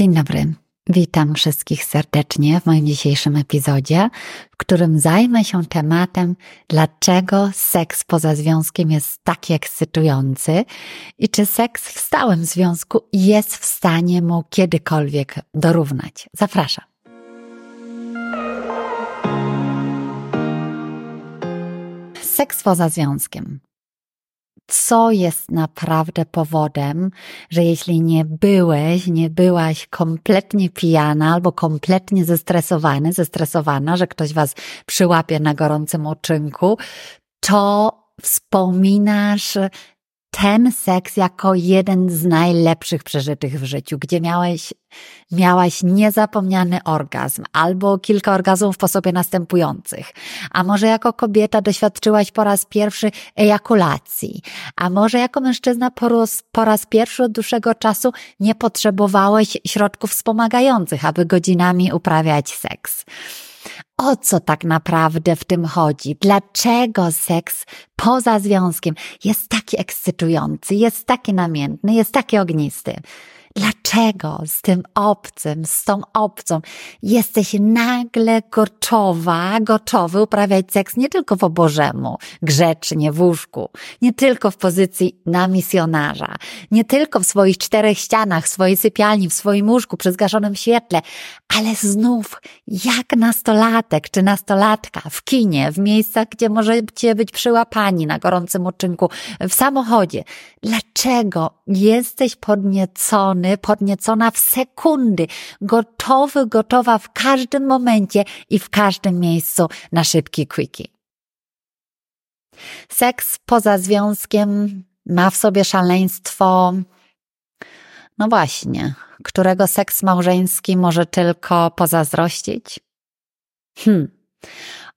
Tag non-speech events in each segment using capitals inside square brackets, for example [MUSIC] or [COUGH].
Dzień dobry. Witam wszystkich serdecznie w moim dzisiejszym epizodzie, w którym zajmę się tematem, dlaczego seks poza związkiem jest taki ekscytujący i czy seks w stałym związku jest w stanie mu kiedykolwiek dorównać. Zapraszam. Seks poza związkiem co jest naprawdę powodem, że jeśli nie byłeś, nie byłaś kompletnie pijana albo kompletnie zestresowany, zestresowana, że ktoś was przyłapie na gorącym uczynku, to wspominasz ten seks jako jeden z najlepszych przeżytych w życiu, gdzie miałeś, miałaś niezapomniany orgazm albo kilka orgazmów po sobie następujących, a może jako kobieta doświadczyłaś po raz pierwszy ejakulacji, a może jako mężczyzna po raz, po raz pierwszy od dłuższego czasu nie potrzebowałeś środków wspomagających, aby godzinami uprawiać seks o co tak naprawdę w tym chodzi? Dlaczego seks poza związkiem jest taki ekscytujący, jest taki namiętny, jest taki ognisty? Dlaczego z tym obcym, z tą obcą jesteś nagle gotowa, gotowy uprawiać seks nie tylko po Bożemu, grzecznie w łóżku, nie tylko w pozycji na misjonarza, nie tylko w swoich czterech ścianach, w swojej sypialni, w swoim łóżku przy zgaszonym świetle, ale znów jak nastolatek czy nastolatka w kinie, w miejscach, gdzie możecie być przyłapani na gorącym uczynku, w samochodzie. Dlaczego jesteś podniecony podniecony, podniecona w sekundy, gotowy, gotowa w każdym momencie i w każdym miejscu na szybki quickie. Seks poza związkiem ma w sobie szaleństwo, no właśnie, którego seks małżeński może tylko pozazdrościć? Hmm,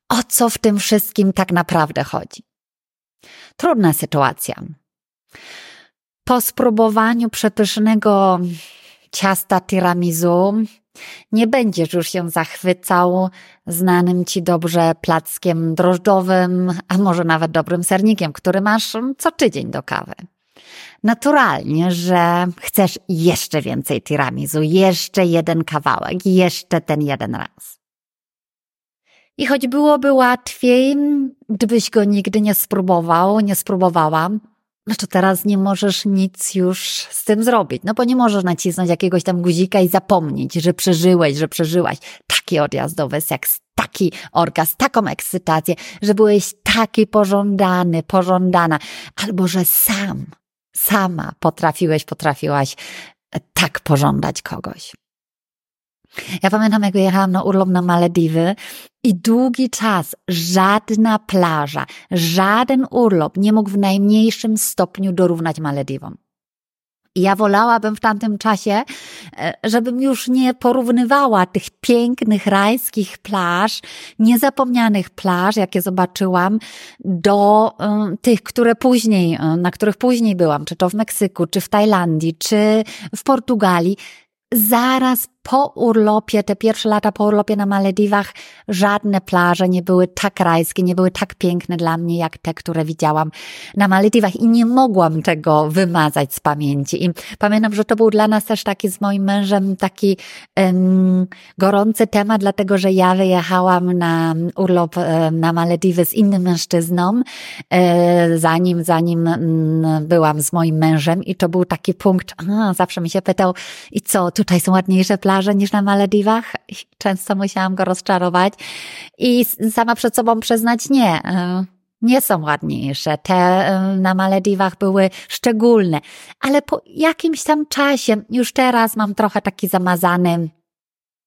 o co w tym wszystkim tak naprawdę chodzi? Trudna sytuacja. Po spróbowaniu przepysznego ciasta tiramisu nie będziesz już się zachwycał znanym ci dobrze plackiem drożdżowym, a może nawet dobrym sernikiem, który masz co tydzień do kawy. Naturalnie, że chcesz jeszcze więcej tiramisu, jeszcze jeden kawałek, jeszcze ten jeden raz. I choć byłoby łatwiej, gdybyś go nigdy nie spróbował, nie spróbowała, to teraz nie możesz nic już z tym zrobić. No bo nie możesz nacisnąć jakiegoś tam guzika i zapomnieć, że przeżyłeś, że przeżyłaś taki odjazdowy seks, taki orgazm, taką ekscytację, że byłeś taki pożądany, pożądana, albo że sam, sama potrafiłeś, potrafiłaś tak pożądać kogoś. Ja pamiętam, jak wyjechałam na urlop na Malediwy i długi czas żadna plaża, żaden urlop nie mógł w najmniejszym stopniu dorównać Malediwom. Ja wolałabym w tamtym czasie, e, żebym już nie porównywała tych pięknych rajskich plaż, niezapomnianych plaż, jakie zobaczyłam, do um, tych, które później, na których później byłam, czy to w Meksyku, czy w Tajlandii, czy w Portugalii. Zaraz po urlopie, te pierwsze lata po urlopie na Malediwach, żadne plaże nie były tak rajskie, nie były tak piękne dla mnie, jak te, które widziałam na Malediwach i nie mogłam tego wymazać z pamięci. I pamiętam, że to był dla nas też taki z moim mężem taki um, gorący temat, dlatego, że ja wyjechałam na urlop um, na Malediwy z innym mężczyzną, um, zanim, zanim mm, byłam z moim mężem i to był taki punkt, a, zawsze mi się pytał, i co, tutaj są ładniejsze plaże, plaże niż na Malediwach. Często musiałam go rozczarować i sama przed sobą przyznać nie. E, nie są ładniejsze. Te e, na Malediwach były szczególne, ale po jakimś tam czasie, już teraz mam trochę taki zamazany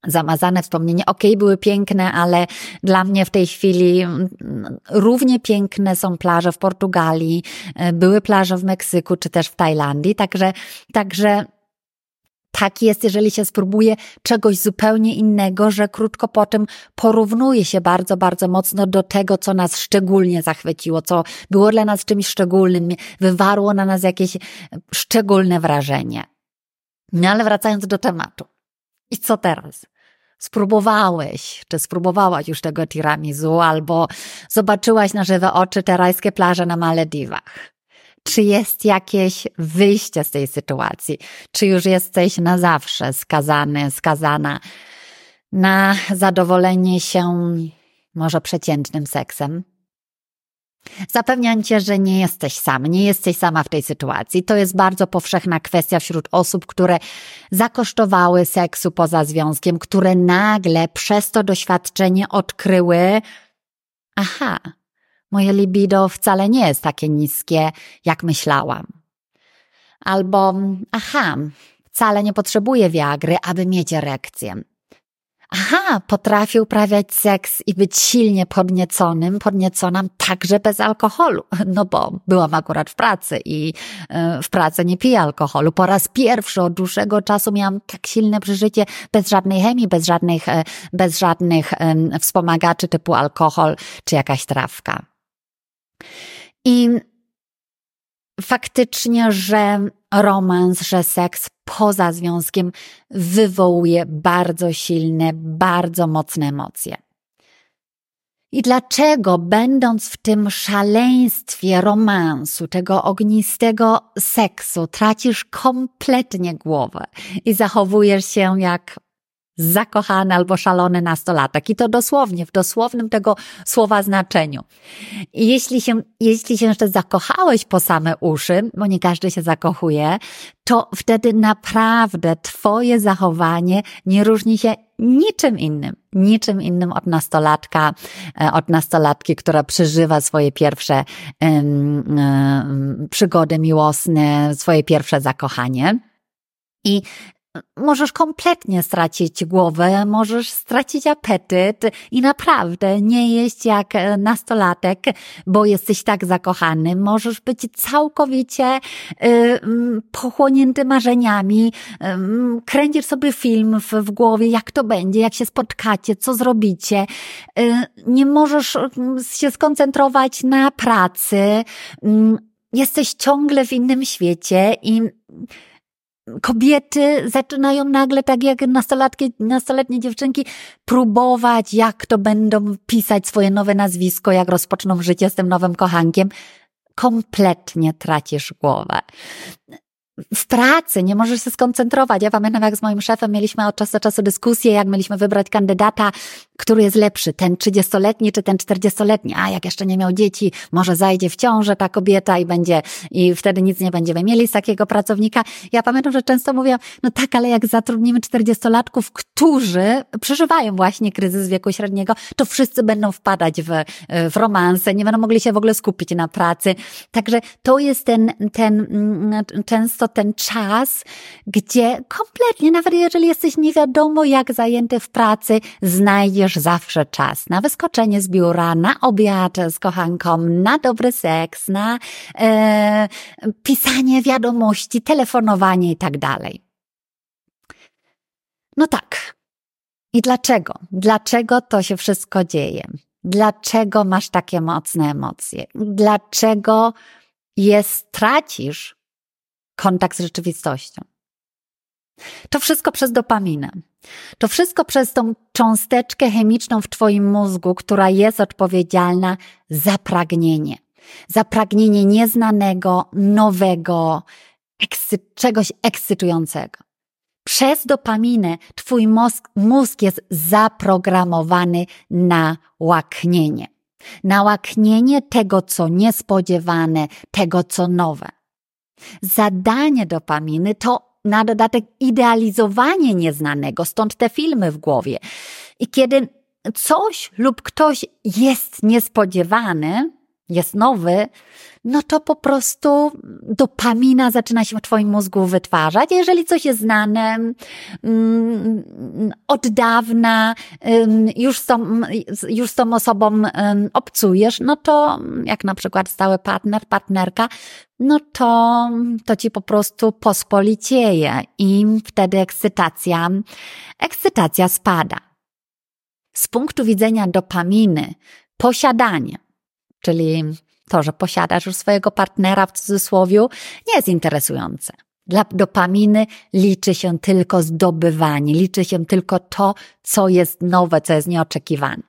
zamazane wspomnienie. Okej, okay, były piękne, ale dla mnie w tej chwili mm, równie piękne są plaże w Portugalii, e, były plaże w Meksyku czy też w Tajlandii, także, także tak jest, jeżeli się spróbuje czegoś zupełnie innego, że krótko po tym porównuje się bardzo, bardzo mocno do tego, co nas szczególnie zachwyciło, co było dla nas czymś szczególnym, wywarło na nas jakieś szczególne wrażenie. No ale wracając do tematu. I co teraz? Spróbowałeś, czy spróbowałaś już tego tiramisu, albo zobaczyłaś na żywe oczy te rajskie plaże na Malediwach. Czy jest jakieś wyjście z tej sytuacji? Czy już jesteś na zawsze skazany, skazana na zadowolenie się może przeciętnym seksem? Zapewniam cię, że nie jesteś sam, nie jesteś sama w tej sytuacji. To jest bardzo powszechna kwestia wśród osób, które zakosztowały seksu poza związkiem, które nagle przez to doświadczenie odkryły, aha, moje libido wcale nie jest takie niskie, jak myślałam. Albo, aha, wcale nie potrzebuję wiagry, aby mieć erekcję aha, potrafię uprawiać seks i być silnie podnieconym, podnieconą także bez alkoholu. [LAUGHS] No bo byłam akurat w pracy i e, w pracy nie piję alkoholu. Po raz pierwszy od dłuższego czasu miałam tak silne przeżycie bez żadnej chemii, bez żadnych, e, bez żadnych wspomagaczy typu alkohol czy jakaś trawka. I faktycznie, że romans, że seks poza związkiem wywołuje bardzo silne, bardzo mocne emocje. I dlaczego, będąc w tym szaleństwie romansu, tego ognistego seksu, tracisz kompletnie głowę i zachowujesz się jak zakochany albo szalony nastolatek. I to dosłownie, w dosłownym tego słowa znaczeniu. I jeśli się, jeśli się jeszcze zakochałeś po same uszy, bo nie każdy się zakochuje, to wtedy naprawdę twoje zachowanie nie różni się niczym innym, niczym innym od nastolatka, e, od nastolatki, która przeżywa swoje pierwsze um, um, przygody miłosne, swoje pierwsze zakochanie. I możesz kompletnie stracić głowę, możesz stracić apetyt i naprawdę nie jeść jak e, nastolatek, bo jesteś tak zakochany. Możesz być całkowicie y, pochłonięty marzeniami, y, kręcisz sobie film w, w, głowie, jak to będzie, jak się spotkacie, co zrobicie. Y, nie możesz się skoncentrować na pracy. Jesteś ciągle w innym świecie i kobiety zaczynają nagle, tak jak nastolatki, nastoletnie dziewczynki, próbować, jak to będą pisać swoje nowe nazwisko, jak rozpoczną życie z tym nowym kochankiem. Kompletnie tracisz głowę w pracy nie możesz się skoncentrować. Ja pamiętam, jak z moim szefem mieliśmy od czasu do czasu dyskusję, jak mieliśmy wybrać kandydata, który jest lepszy, ten trzydziestoletni czy ten czterdziestoletni. A jak jeszcze nie miał dzieci, może zajdzie w ciążę ta kobieta i będzie, i wtedy nic nie będziemy mieli z takiego pracownika. Ja pamiętam, że często mówię, no tak, ale jak zatrudnimy czterdziestolatków, którzy przeżywają właśnie kryzys wieku średniego, to wszyscy będą wpadać w, w romanse, nie będą mogli się w ogóle skupić na pracy. Także to jest ten, ten mm, często to ten czas, gdzie kompletnie, nawet jeżeli jesteś nie wiadomo jak zajęty w pracy, znajdziesz zawsze czas na wyskoczenie z biura, na obiad z kochanką, na dobry seks, na e, pisanie wiadomości, telefonowanie i tak dalej. No tak. I dlaczego? Dlaczego to się wszystko dzieje? Dlaczego masz takie mocne emocje? Dlaczego je tracisz kontakt z rzeczywistością. To wszystko przez dopaminę. To wszystko przez tą cząsteczkę chemiczną w Twoim mózgu, która jest odpowiedzialna za pragnienie. Za pragnienie nieznanego, nowego, czegoś ekscytującego. Przez dopaminę Twój mózg, mózg jest zaprogramowany na łaknienie. Na łaknienie tego, co niespodziewane, tego, co nowe. Zadanie dopaminy to na dodatek idealizowanie nieznanego, stąd te filmy w głowie. I kiedy coś lub ktoś jest niespodziewany, jest nowy, no to po prostu dopamina zaczyna się w Twoim mózgu wytwarzać. Jeżeli coś jest znane um, od dawna, już, z tą, już z tą osobą obcujesz, no to jak na przykład stały partner, partnerka, no to, to ci po prostu pospolicieje i wtedy ekscytacja, ekscytacja spada. Z punktu widzenia dopaminy, posiadanie, czyli to, że posiadasz już swojego partnera w cudzysłowie, nie jest interesujące. Dla dopaminy liczy się tylko zdobywanie, liczy się tylko to, co jest nowe, co jest nieoczekiwane.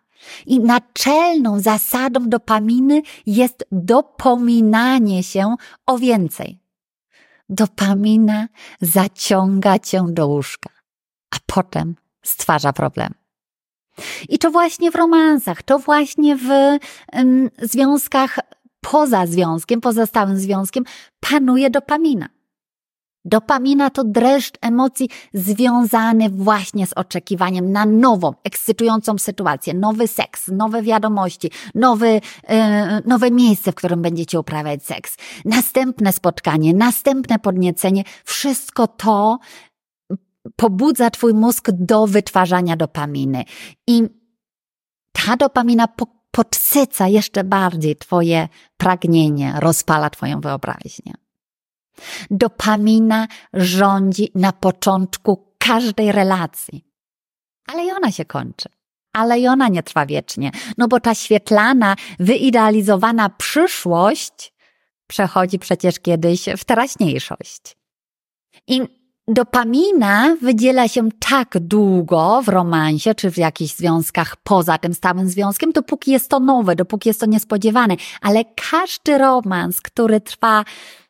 I naczelną zasadą dopaminy jest dopominanie się o więcej. Dopamina zaciąga cię do łóżka, a potem stwarza problem. I to właśnie w romansach, to właśnie w um, związkach poza związkiem, poza stałym związkiem panuje dopamina. Dopamina to dreszcz emocji związany właśnie z oczekiwaniem na nową, ekscytującą sytuację, nowy seks, nowe wiadomości, nowy, yy, nowe miejsce, w którym będziecie uprawiać seks, następne spotkanie, następne podniecenie. Wszystko to pobudza Twój mózg do wytwarzania dopaminy. I ta dopamina po podsyca jeszcze bardziej Twoje pragnienie, rozpala Twoją wyobraźnię. Dopamina rządzi na początku każdej relacji, ale i ona się kończy. Ale i ona nie trwa wiecznie, no bo ta świetlana, wyidealizowana przyszłość przechodzi przecież kiedyś w teraźniejszość. I Dopamina wydziela się tak długo w romansie czy w jakichś związkach poza tym stałym związkiem, dopóki jest to nowe, dopóki jest to niespodziewane. Ale każdy romans, który trwa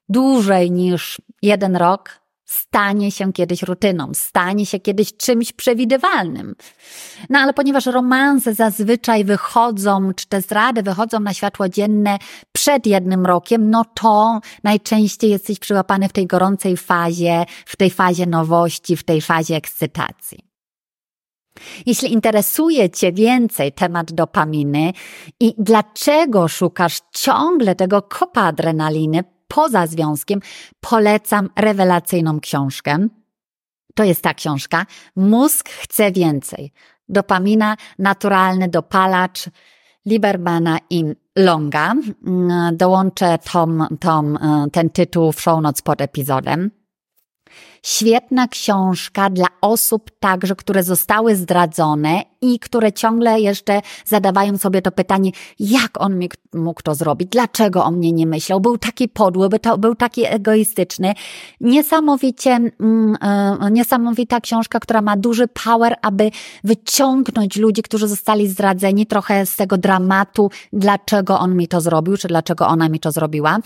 dłużej niż jeden rok, stanie się kiedyś rutyną, stanie się kiedyś czymś przewidywalnym. No ale ponieważ romanse zazwyczaj wychodzą, czy te zdrady wychodzą na światło dzienne przed jednym rokiem, no to najczęściej jesteś przyłapany w tej gorącej fazie, w tej fazie nowości, w tej fazie ekscytacji. Jeśli interesuje Cię więcej temat dopaminy i dlaczego szukasz ciągle tego kopa adrenaliny, poza związkiem, polecam rewelacyjną książkę. To jest ta książka. Mózg chce więcej. Dopamina, naturalny dopalacz Libermana i Longa. Dołączę tom, tom, ten tytuł w show notes pod epizodem. Świetna książka dla osób także, które zostały zdradzone i które ciągle jeszcze zadawają sobie to pytanie, jak on mógł to zrobić, dlaczego o mnie nie myślał, był taki podły, był taki egoistyczny. Niesamowicie, mm, e, niesamowita książka, która ma duży power, aby wyciągnąć ludzi, którzy zostali zdradzeni trochę z tego dramatu, dlaczego on mi to zrobił, czy dlaczego ona mi to zrobiła.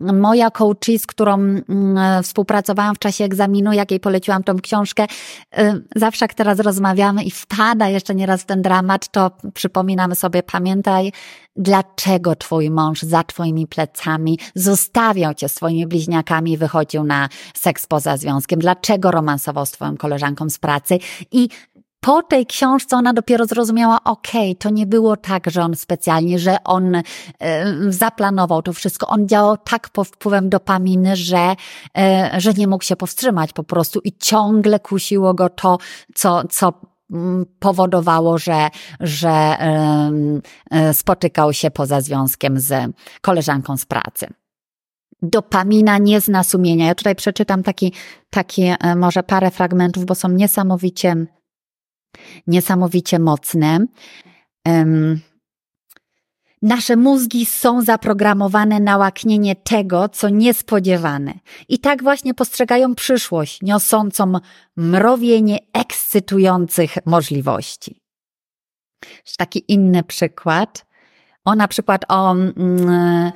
Moja coachie, z którą mm, współpracowałam w czasie egzaminu, jak jej poleciłam tą książkę, zawsze jak teraz rozmawiamy i wpada jeszcze nieraz ten dramat, to przypominamy sobie, pamiętaj, dlaczego twój mąż za twoimi plecami zostawiał cię swoimi bliźniakami i wychodził na seks poza związkiem, dlaczego romansował z twoją koleżanką z pracy? I po tej książce ona dopiero zrozumiała, okej, okay, to nie było tak, że on specjalnie, że on y, zaplanował to wszystko. On działał tak pod wpływem dopaminy, że, y, że nie mógł się powstrzymać po prostu i ciągle kusiło go to, co, co mm, powodowało, że, że y, spotykał się poza związkiem z koleżanką z pracy. Dopamina nie zna sumienia. Ja tutaj przeczytam taki, taki może parę fragmentów, bo są niesamowicie niesamowicie mocne. Um, Nasze mózgi są zaprogramowane na łaknienie tego, co niespodziewane. I tak właśnie postrzegają przyszłość, niosącą mrowienie ekscytujących możliwości. Taki inny przykład. O na przykład o mm, y,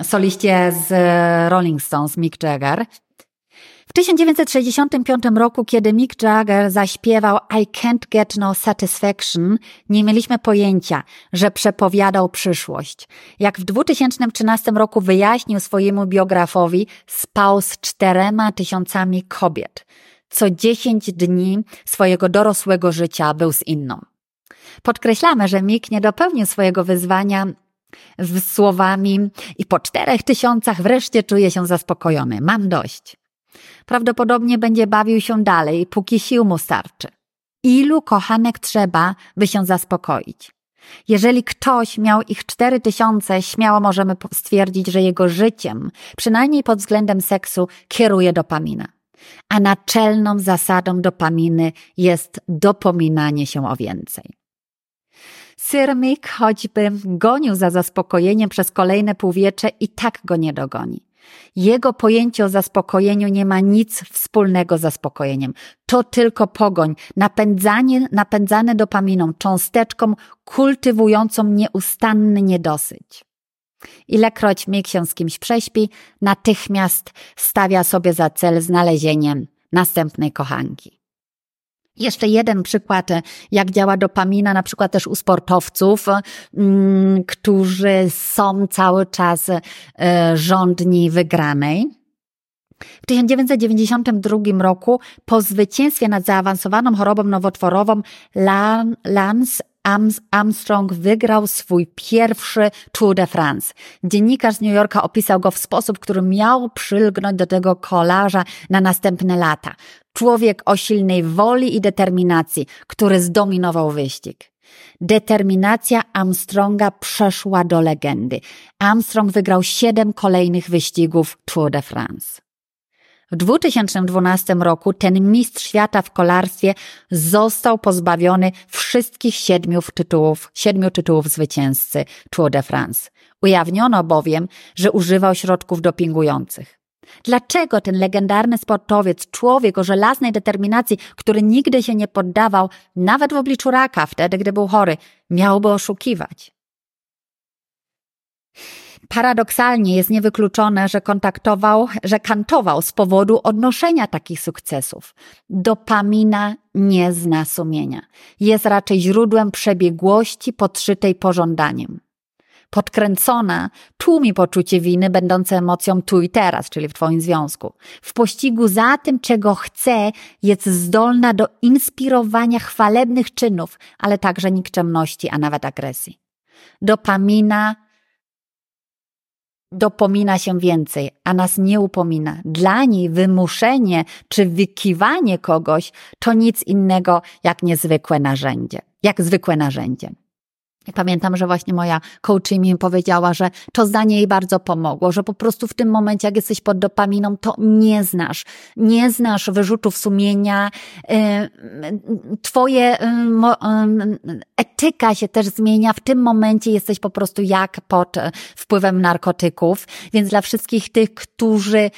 y, soliście z Rolling Stones, Mick Jagger. W 1965 roku, kiedy Mick Jagger zaśpiewał I Can't Get No Satisfaction, nie mieliśmy pojęcia, że przepowiadał przyszłość. Jak w 2013 roku wyjaśnił swojemu biografowi, spał z czterema tysiącami kobiet. Co dziesięć dni swojego dorosłego życia był z inną. Podkreślamy, że Mick nie dopełnił swojego wyzwania słowami i po czterech tysiącach wreszcie czuje się zaspokojony. Mam dość. Prawdopodobnie będzie bawił się dalej, póki sił mu starczy. Ilu kochanek trzeba, by się zaspokoić? Jeżeli ktoś miał ich cztery tysiące, śmiało możemy stwierdzić, że jego życiem, przynajmniej pod względem seksu, kieruje dopamina. A naczelną zasadą dopaminy jest dopominanie się o więcej. Syrmik choćby gonił za zaspokojeniem przez kolejne półwiecze i tak go nie dogoni. Jego pojęcie o zaspokojeniu nie ma nic wspólnego z zaspokojeniem. To tylko pogoń, napędzanie, napędzane dopaminą, cząsteczką kultywującą nieustanny niedosyć. Ilekroć Mick się z kimś prześpi, natychmiast stawia sobie za cel znalezienie następnej kochanki. Jeszcze jeden przykład, jak działa dopamina, na przykład też u sportowców, mm, którzy są cały czas e, rządni wygranej. W 1992 roku po zwycięstwie nad zaawansowaną chorobą nowotworową Lance Armstrong wygrał swój pierwszy Tour de France. Dziennikarz z New Yorka opisał go w sposób, który miał przylgnąć do tego kolarza na następne lata. Człowiek o silnej woli i determinacji, który zdominował wyścig. Determinacja Armstronga przeszła do legendy. Armstrong wygrał siedem kolejnych wyścigów Tour de France. W 2012 roku ten mistrz świata w kolarstwie został pozbawiony wszystkich siedmiu tytułów, siedmiu tytułów zwycięzcy Tour de France. Ujawniono bowiem, że używał środków dopingujących. Dlaczego ten legendarny sportowiec, człowiek o żelaznej determinacji, który nigdy się nie poddawał, nawet w obliczu raka, wtedy gdy był chory, miałby oszukiwać? Paradoksalnie jest niewykluczone, że kontaktował, że kantował z powodu odnoszenia takich sukcesów. Dopamina nie zna sumienia. Jest raczej źródłem przebiegłości podszytej pożądaniem. Podkręcona tłumi poczucie winy, będące emocją tu i teraz, czyli w Twoim związku. W pościgu za tym, czego chce, jest zdolna do inspirowania chwalebnych czynów, ale także nikczemności, a nawet agresji. Dopamina dopomina się więcej, a nas nie upomina. Dla niej wymuszenie czy wykiwanie kogoś to nic innego jak niezwykłe narzędzie, jak zwykłe narzędzie. Pamiętam, że właśnie moja coaching mi powiedziała, że to zdanie jej bardzo pomogło, że po prostu w tym momencie, jak jesteś pod dopaminą, to nie znasz, nie znasz wyrzutów sumienia, twoje etyka się też zmienia, w tym momencie jesteś po prostu jak pod wpływem narkotyków, więc dla wszystkich tych, którzy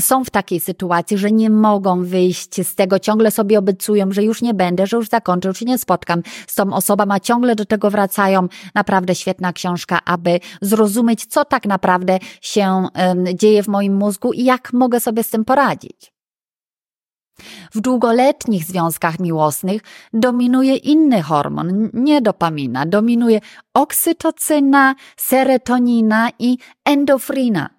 są w takiej sytuacji, że nie mogą wyjść z tego, ciągle sobie obiecują, że już nie będę, że już zakończę, już się nie spotkam z tą osobą, a ciągle do tego wracają. Naprawdę świetna książka, aby zrozumieć, co tak naprawdę się dzieje w moim mózgu i jak mogę sobie z tym poradzić. W długoletnich związkach miłosnych dominuje inny hormon, nie dopamina, dominuje oksytocyna, serotonina i endofrina.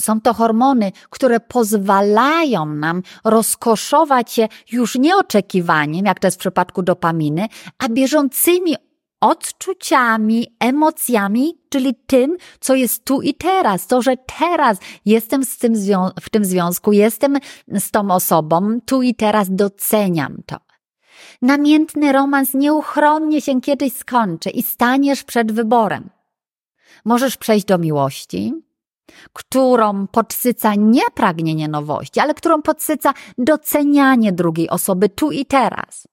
Są to hormony, które pozwalają nam rozkoszować się już nie oczekiwaniem, jak to jest w przypadku dopaminy, a bieżącymi odczuciami, emocjami, czyli tym, co jest tu i teraz. To, że teraz jestem z tym w tym związku, jestem z tą osobą, tu i teraz doceniam to. Namiętny romans nieuchronnie się kiedyś skończy i staniesz przed wyborem. Możesz przejść do miłości, którą podsyca nie pragnienie nowości, ale którą podsyca docenianie drugiej osoby tu i teraz.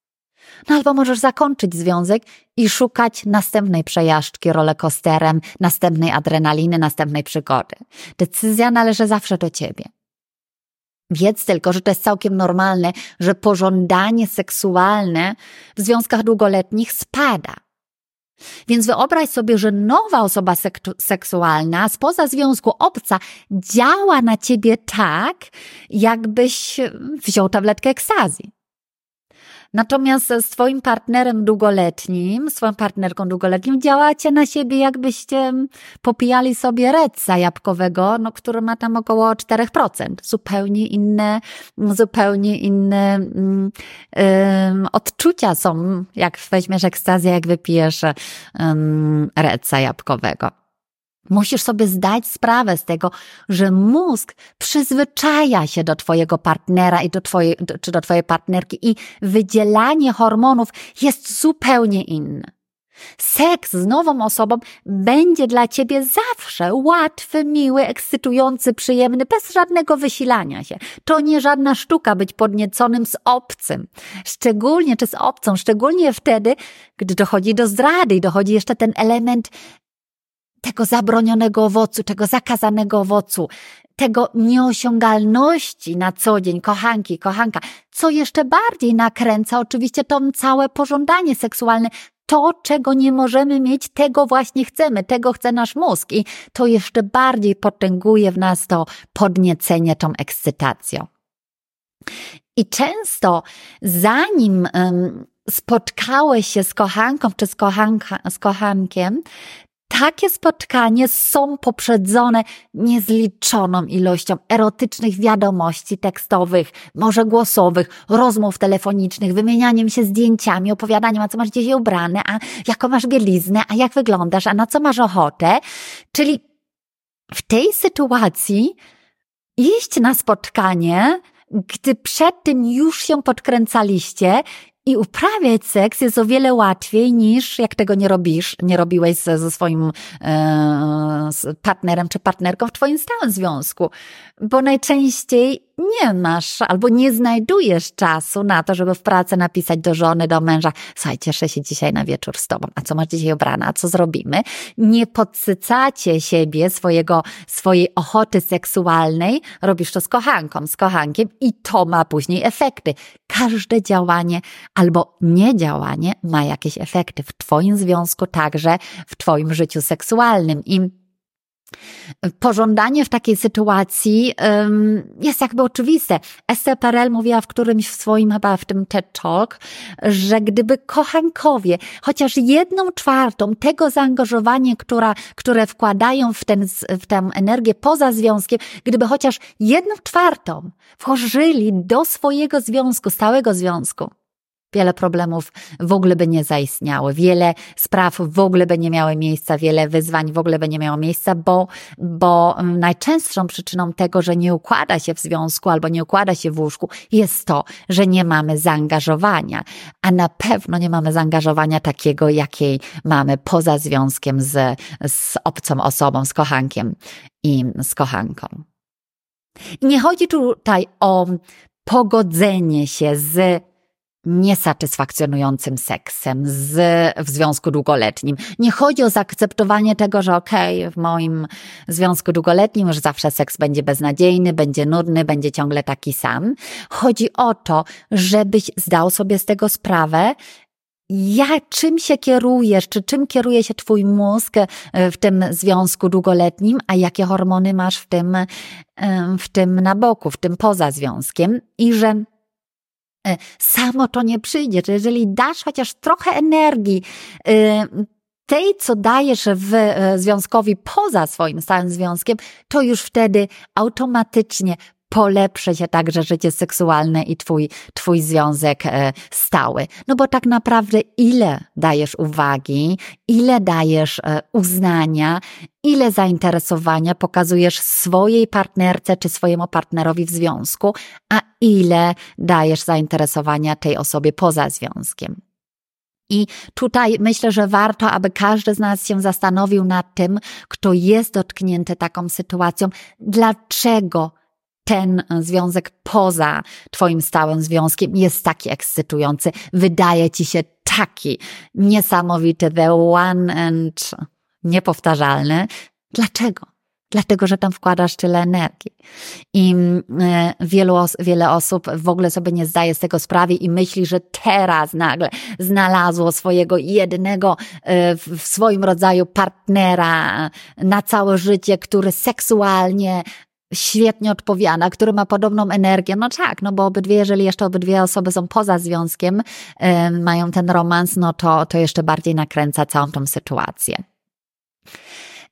No albo możesz zakończyć związek i szukać następnej przejażdżki rollercoasterem, następnej adrenaliny, następnej przygody. Decyzja należy zawsze do ciebie. Wiedz tylko, że to jest całkiem normalne, że pożądanie seksualne w związkach długoletnich spada. Więc wyobraź sobie, że nowa osoba seksualna spoza związku obca działa na ciebie tak, jakbyś wziął tabletkę ekstazji. Natomiast z Twoim partnerem długoletnim, swoją partnerką długoletnią działacie na siebie, jakbyście popijali sobie redca jabłkowego, no, który ma tam około 4%. Zupełnie inne, zupełnie inne um, odczucia są, jak weźmiesz ekstazję, jak wypijesz um, redca jabłkowego. Musisz sobie zdać sprawę z tego, że mózg przyzwyczaja się do Twojego partnera i do twojej, czy do Twojej partnerki i wydzielanie hormonów jest zupełnie inne. Seks z nową osobą będzie dla Ciebie zawsze łatwy, miły, ekscytujący, przyjemny, bez żadnego wysilania się. To nie żadna sztuka być podnieconym z obcym. Szczególnie czy z obcą, szczególnie wtedy, gdy dochodzi do zdrady i dochodzi jeszcze ten element tego zabronionego owocu, tego zakazanego owocu, tego nieosiągalności na co dzień, kochanki, kochanka, co jeszcze bardziej nakręca oczywiście to całe pożądanie seksualne, to, czego nie możemy mieć, tego właśnie chcemy, tego chce nasz mózg i to jeszcze bardziej potęguje w nas to podniecenie tą ekscytacją. I często zanim um, spotkałeś się z kochanką czy z, kochanka, z kochankiem, takie spotkanie są poprzedzone niezliczoną ilością erotycznych wiadomości tekstowych, może głosowych, rozmów telefonicznych, wymienianiem się zdjęciami, opowiadaniem, a co masz dzisiaj ubrane, a jaką masz bieliznę, a jak wyglądasz, a na co masz ochotę. Czyli w tej sytuacji iść na spotkanie, gdy przed tym już się podkręcaliście i uprawiać seks jest o wiele łatwiej niż jak tego nie robisz, nie robiłeś ze, ze swoim e, z partnerem czy partnerką w twoim stałym związku. Bo najczęściej nie masz albo nie znajdujesz czasu na to, żeby w pracy napisać do żony, do męża, słuchaj, cieszę się dzisiaj na wieczór z tobą, a co masz dzisiaj ubrana, a co zrobimy? Nie podsycacie siebie, swojego, swojej ochoty seksualnej, robisz to z kochanką, z kochankiem i to ma później efekty. Każde działanie albo niedziałanie ma jakieś efekty w twoim związku, także w twoim życiu seksualnym. I Pożądanie w takiej sytuacji um, jest jakby oczywiste. Esther Perel mówiła w którymś w swoim, chyba w tym TED Talk, że gdyby kochankowie chociaż jedną czwartą tego zaangażowania, która, które wkładają w, ten, w tę energię poza związkiem, gdyby chociaż jedną czwartą włożyli do swojego związku, stałego związku, wiele problemów w ogóle by nie zaistniały, wiele spraw w ogóle by nie miały miejsca, wiele wyzwań w ogóle by nie miało miejsca, bo, bo najczęstszą przyczyną tego, że nie układa się w związku albo nie układa się w łóżku, jest to, że nie mamy zaangażowania, a na pewno nie mamy zaangażowania takiego, jakiej mamy poza związkiem z, z obcą osobą, z kochankiem i z kochanką. nie chodzi tutaj o pogodzenie się z niesatysfakcjonującym seksem z, w związku długoletnim. Nie chodzi o zaakceptowanie tego, że okej, okay, w moim związku długoletnim już zawsze seks będzie beznadziejny, będzie nudny, będzie ciągle taki sam. Chodzi o to, żebyś zdał sobie z tego sprawę, ja, czym się kierujesz, czy czym kieruje się twój mózg e, w tym związku długoletnim, a jakie hormony masz w tym, e, w tym na boku, w tym poza związkiem i że samo to nie przyjdzie. Że jeżeli dasz chociaż trochę energii, e, tej, co dajesz w e, związkowi poza swoim stałym związkiem, to już wtedy automatycznie polepszy się także życie seksualne i twój, twój związek e, stały. No bo tak naprawdę ile dajesz uwagi, ile dajesz e, uznania, ile zainteresowania pokazujesz swojej partnerce czy swojemu partnerowi w związku, a ile dajesz zainteresowania tej osobie poza związkiem. I tutaj myślę, że warto, aby każdy z nas się zastanowił nad tym, kto jest dotknięty taką sytuacją, dlaczego ten związek poza Twoim stałym związkiem jest taki ekscytujący, wydaje Ci się taki niesamowity, the one and niepowtarzalny. Dlaczego? Dlatego, że tam wkładasz tyle energii. I e, wielu, wiele osób w ogóle sobie nie zdaje z tego sprawy i myśli, że teraz nagle znalazło swojego jednego e, w swoim rodzaju partnera na całe życie, który seksualnie świetnie odpowiada, który ma podobną energię. No tak, no bo obydwie, jeżeli jeszcze obydwie osoby są poza związkiem, yy, mają ten romans, no to, to jeszcze bardziej nakręca całą tą sytuację.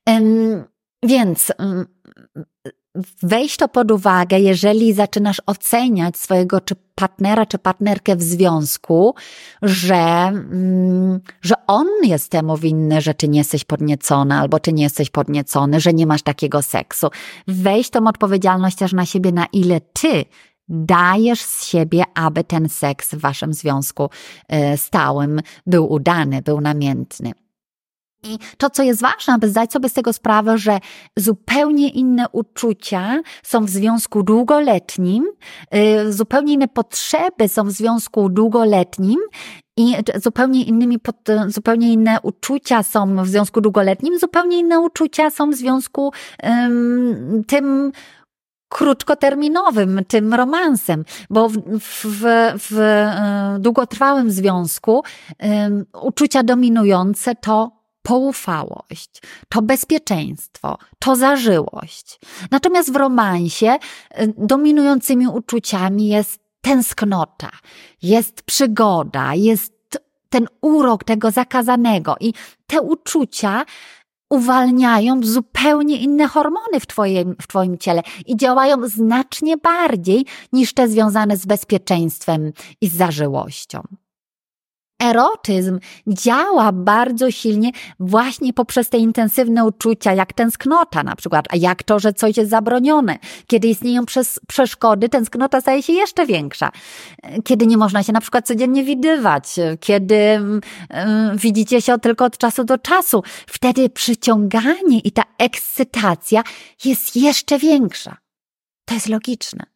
Yy, więc yy, weź to pod uwagę, jeżeli zaczynasz oceniać swojego czy partnera, czy partnerkę w związku, że, mm, że on jest temu winny, że ty nie jesteś podniecona, albo ty nie jesteś podniecony, że nie masz takiego seksu. Weź tą odpowiedzialność też na siebie, na ile ty dajesz z siebie, aby ten seks w waszym związku e, stałym był udany, był namiętny. I to, co jest ważne, aby zdać sobie z tego sprawę, że zupełnie inne uczucia są w związku długoletnim, y, zupełnie inne potrzeby są w związku długoletnim i zupełnie innymi, zupełnie inne uczucia są w związku długoletnim, zupełnie inne uczucia są w związku um, tym krótkoterminowym, tym romansem, bo w, w, w e, długotrwałym związku um, uczucia dominujące to poufałość, to bezpieczeństwo, to zażyłość. Natomiast w romansie e, dominującymi uczuciami jest tęsknota, jest przygoda, jest ten urok tego zakazanego i te uczucia uwalniają zupełnie inne hormony w twoim, w twoim ciele i działają znacznie bardziej niż te związane z bezpieczeństwem i z zażyłością erotyzm działa bardzo silnie właśnie poprzez te intensywne uczucia, jak tęsknota na przykład, a jak to, że coś jest zabronione. Kiedy istnieją przez przeszkody, tęsknota staje się jeszcze większa. Kiedy nie można się na przykład codziennie widywać, kiedy yy, widzicie się tylko od czasu do czasu, wtedy przyciąganie i ta ekscytacja jest jeszcze większa. To jest logiczne.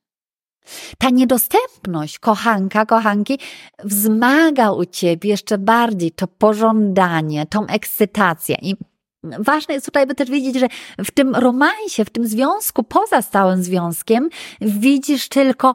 Ta niedostępność kochanka, kochanki wzmaga u ciebie jeszcze bardziej to pożądanie, tą ekscytację. I ważne jest tutaj, by też wiedzieć, że w tym romansie, w tym związku, poza stałym związkiem, widzisz tylko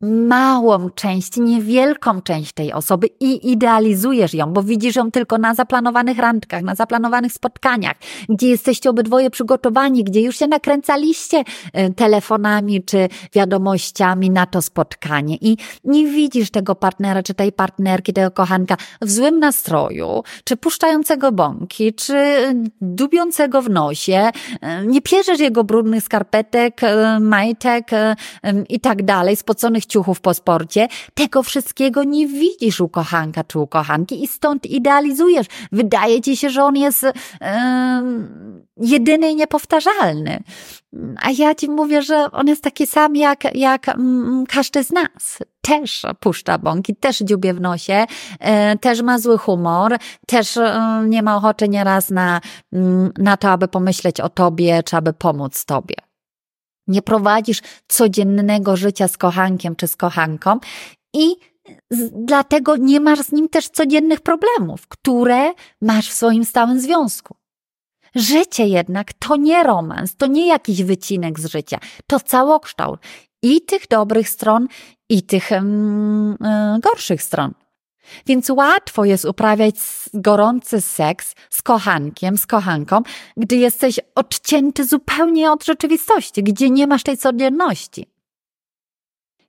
małą część, niewielką część tej osoby i idealizujesz ją, bo widzisz ją tylko na zaplanowanych randkach, na zaplanowanych spotkaniach, gdzie jesteście obydwoje przygotowani, gdzie już się nakręcaliście e, telefonami czy wiadomościami na to spotkanie. I nie widzisz tego partnera czy tej partnerki, tego kochanka w złym nastroju, czy puszczającego bąki, czy dubiącego w nosie, e, nie pierzesz jego brudnych skarpetek, majtek i tak dalej, spoconych ciuchów po sporcie, tego wszystkiego nie widzisz u kochanka czy u kochanki i stąd idealizujesz. Wydaje ci się, że on jest yy, jedyny i niepowtarzalny. A ja ci mówię, że on jest taki sam jak, jak mm, każdy z nas. Też puszcza bąki, też dziubie w nosie, yy, też ma zły humor, też yy, nie ma ochoty nieraz na, mm, na to, aby pomyśleć o tobie, czy aby pomóc tobie. Nie prowadzisz codziennego życia z kochankiem czy z kochanką i dlatego nie masz z nim też codziennych problemów, które masz w swoim stałym związku. Życie jednak to nie romans, to nie jakiś wycinek z życia, to całokształt i tych dobrych stron, i tych mm, y, gorszych stron. Więc łatwo jest uprawiać gorący seks z kochankiem, z kochanką, gdy jesteś odcięty zupełnie od rzeczywistości, gdzie nie masz tej codzienności.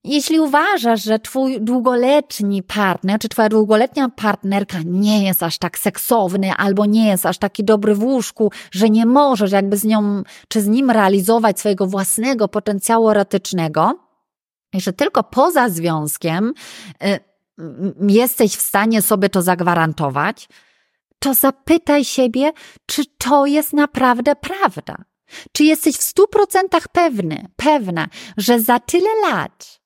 Jeśli uważasz, że twój długoletni partner, czy twoja długoletnia partnerka nie jest aż tak seksowny, albo nie jest aż taki dobry w łóżku, że nie możesz jakby z nią, czy z nim realizować swojego własnego potencjału erotycznego, że tylko poza związkiem y, jesteś w stanie sobie to zagwarantować, to zapytaj siebie, czy to jest naprawdę prawda. Czy jesteś w stu procentach pewny, pewna, że za tyle lat,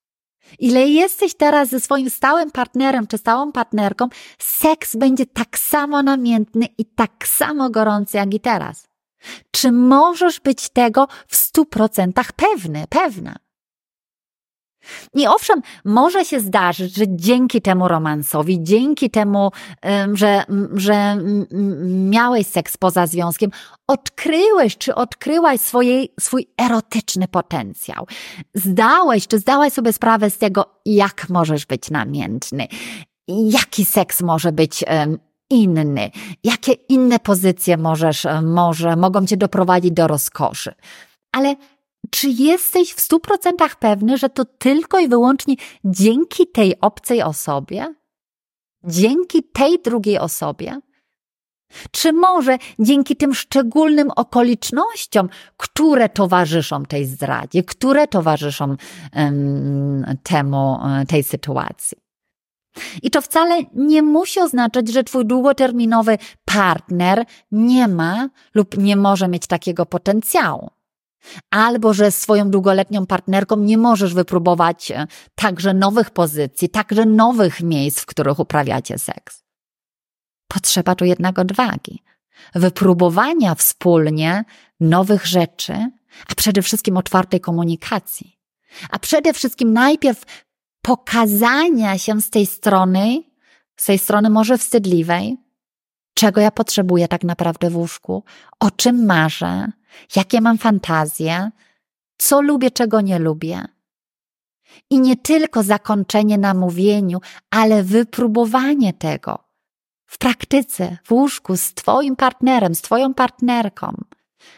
ile jesteś teraz ze swoim stałym partnerem czy stałą partnerką, seks będzie tak samo namiętny i tak samo gorący jak i teraz? Czy możesz być tego w stu procentach pewny, pewna? I owszem, może się zdarzyć, że dzięki temu romansowi, dzięki temu, że, że miałeś seks poza związkiem, odkryłeś czy odkryłaś swojej, swój erotyczny potencjał. Zdałeś czy zdałaś sobie sprawę z tego, jak możesz być namiętny, jaki seks może być inny, jakie inne pozycje możesz, może, mogą cię doprowadzić do rozkoszy. Ale czy jesteś w stu procentach pewny, że to tylko i wyłącznie dzięki tej obcej osobie? Dzięki tej drugiej osobie? Czy może dzięki tym szczególnym okolicznościom, które towarzyszą tej zdradzie, które towarzyszą um, temu, e, tej sytuacji? I to wcale nie musi oznaczać, że twój długoterminowy partner nie ma lub nie może mieć takiego potencjału. Albo, że swoją długoletnią partnerką nie możesz wypróbować e, także nowych pozycji, także nowych miejsc, w których uprawiacie seks. Potrzeba tu jednak odwagi, wypróbowania wspólnie nowych rzeczy, a przede wszystkim otwartej komunikacji. A przede wszystkim najpierw pokazania się z tej strony, z tej strony może wstydliwej, czego ja potrzebuję tak naprawdę w łóżku, o czym marzę, jakie mam fantazje, co lubię, czego nie lubię. I nie tylko zakończenie na mówieniu, ale wypróbowanie tego w praktyce, w łóżku z Twoim partnerem, z Twoją partnerką.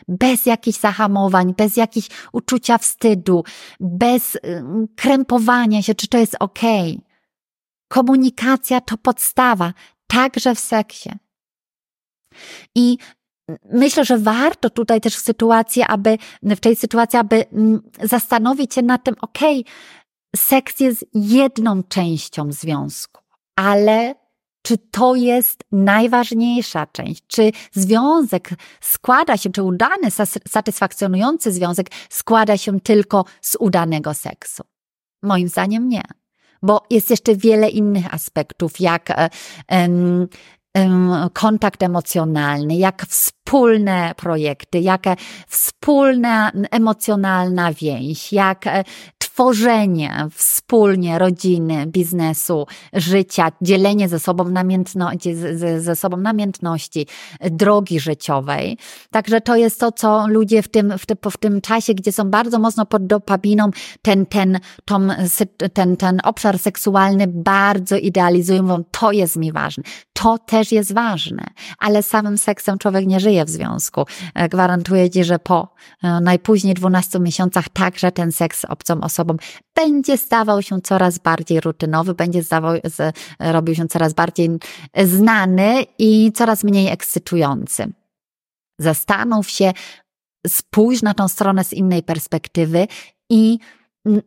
Bez jakichś zahamowań, bez jakichś uczucia wstydu, bez krępowania się, czy to jest ok. Komunikacja to podstawa, także w seksie. I myślę, że warto tutaj też w sytuacji, aby, w tej sytuacji, aby zastanowić się nad tym, okej, okay, seks jest jedną częścią związku, ale czy to jest najważniejsza część? Czy związek składa się, czy udany, satysfakcjonujący związek składa się tylko z udanego seksu? Moim zdaniem nie. Bo jest jeszcze wiele innych aspektów, jak um, kontakt emocjonalny, jak wspólne projekty, jak wspólna emocjonalna więź, jak e, tworzenie wspólnie rodziny, biznesu, życia, dzielenie ze sobą, namiętności, ze sobą namiętności, drogi życiowej. Także to jest to, co ludzie w tym, w, tym, w tym czasie, gdzie są bardzo mocno pod dopabiną, ten, ten, ten, ten obszar seksualny bardzo idealizują, mówią, to jest mi ważne. To też jest ważne, ale samym seksem człowiek nie żyje w związku. E, gwarantuję Ci, że po e, najpóźniej 12 miesiącach także ten seks obcą osobą będzie stawał się coraz bardziej rutynowy, będzie stawał, z, robił się coraz bardziej znany i coraz mniej ekscytujący. Zastanów się, spójrz na tą stronę z innej perspektywy i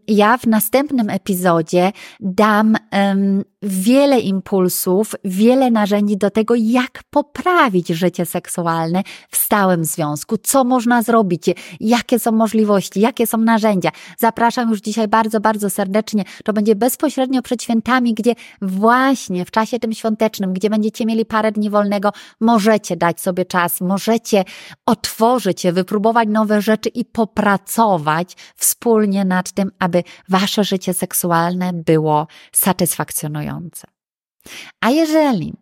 ja w następnym epizodzie dam um, wiele impulsów, wiele narzędzi do tego, jak poprawić życie seksualne w stałym związku, co można zrobić, jakie są możliwości, jakie są narzędzia. Zapraszam już dzisiaj bardzo, bardzo serdecznie. To będzie bezpośrednio przed świętami, gdzie właśnie w czasie tym świątecznym, gdzie będziecie mieli parę dni wolnego, możecie dać sobie czas, możecie otworzyć się, wypróbować nowe rzeczy i popracować wspólnie nad tym, aby wasze życie seksualne było satysfakcjonujące. A jeżeli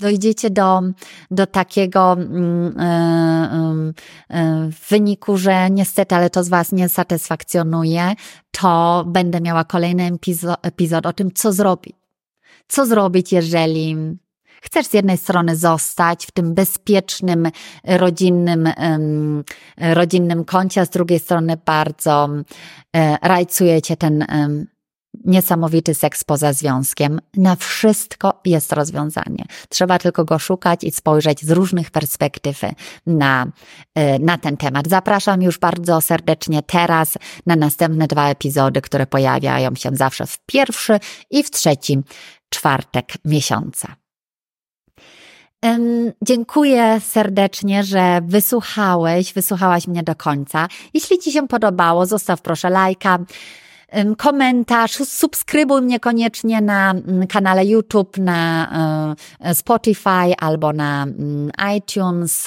dojdziecie do, do takiego mm, y, y, y, wyniku, że niestety, ale to z Was nie satysfakcjonuje, to będę miała kolejny epizod, epizod o tym, co zrobić. Co zrobić, jeżeli chcesz z jednej strony zostać w tym bezpiecznym, rodzinnym, rodzinnym kącie, a z drugiej strony bardzo rajcujecie ten niesamowity seks poza związkiem. Na wszystko jest rozwiązanie. Trzeba tylko go szukać i spojrzeć z różnych perspektyw na, e, na ten temat. Zapraszam już bardzo serdecznie teraz na następne dwa epizody, które pojawiają się zawsze w pierwszy i w trzeci czwartek miesiąca. Dziękuję serdecznie, że wysłuchałeś, wysłuchałaś mnie do końca. Jeśli Ci się podobało, zostaw proszę lajka komentarz, subskrybuj mnie koniecznie na mm, kanale YouTube, na e, Spotify albo na mm, iTunes.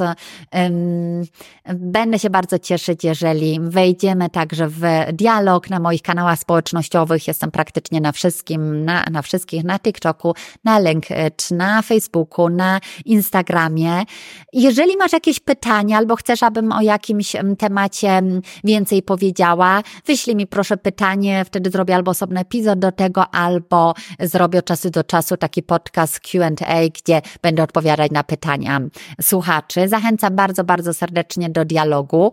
Będę się bardzo cieszyć, jeżeli wejdziemy także w dialog na moich kanałach społecznościowych. Jestem praktycznie na wszystkim, na, na wszystkich, na TikToku, na LinkedIn, na Facebooku, na Instagramie. Jeżeli masz jakieś pytania albo chcesz, abym o jakimś temacie więcej powiedziała, wyślij mi proszę pytanie wtedy zrobię albo osobny epizod do tego, albo zrobię od czasu do czasu taki podcast Q&A, gdzie będę odpowiadać na pytania słuchaczy. Zachęcam bardzo, bardzo serdecznie do dialogu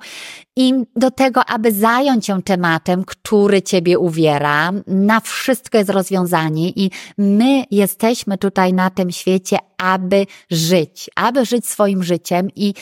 i do tego, aby zająć się tematem, który Ciebie uwiera. Na wszystko jest rozwiązanie i my jesteśmy tutaj na tym świecie, aby żyć, aby żyć swoim życiem i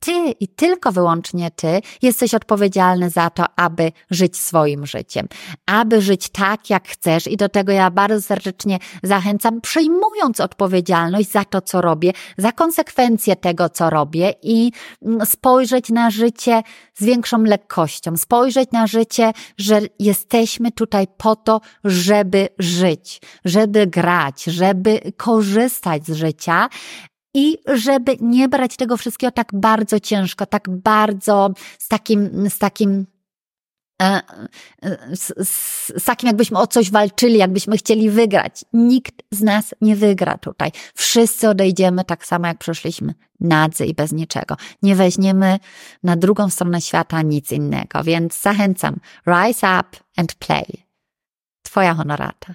ty i tylko wyłącznie ty jesteś odpowiedzialny za to, aby żyć swoim życiem, aby żyć tak, jak chcesz. I do tego ja bardzo serdecznie zachęcam, przyjmując odpowiedzialność za to, co robię, za konsekwencje tego, co robię i mm, spojrzeć na życie z większą lekkością, spojrzeć na życie, że jesteśmy tutaj po to, żeby żyć, żeby grać, żeby korzystać z życia, i żeby nie brać tego wszystkiego tak bardzo ciężko, tak bardzo z takim, z takim e, z, z, z takim, jakbyśmy o coś walczyli, jakbyśmy chcieli wygrać. Nikt z nas nie wygra tutaj. Wszyscy odejdziemy tak samo, jak przyszliśmy, nadzy i bez niczego. Nie weźmiemy na drugą stronę świata nic innego, więc zachęcam. Rise up and play. Twoja honorata.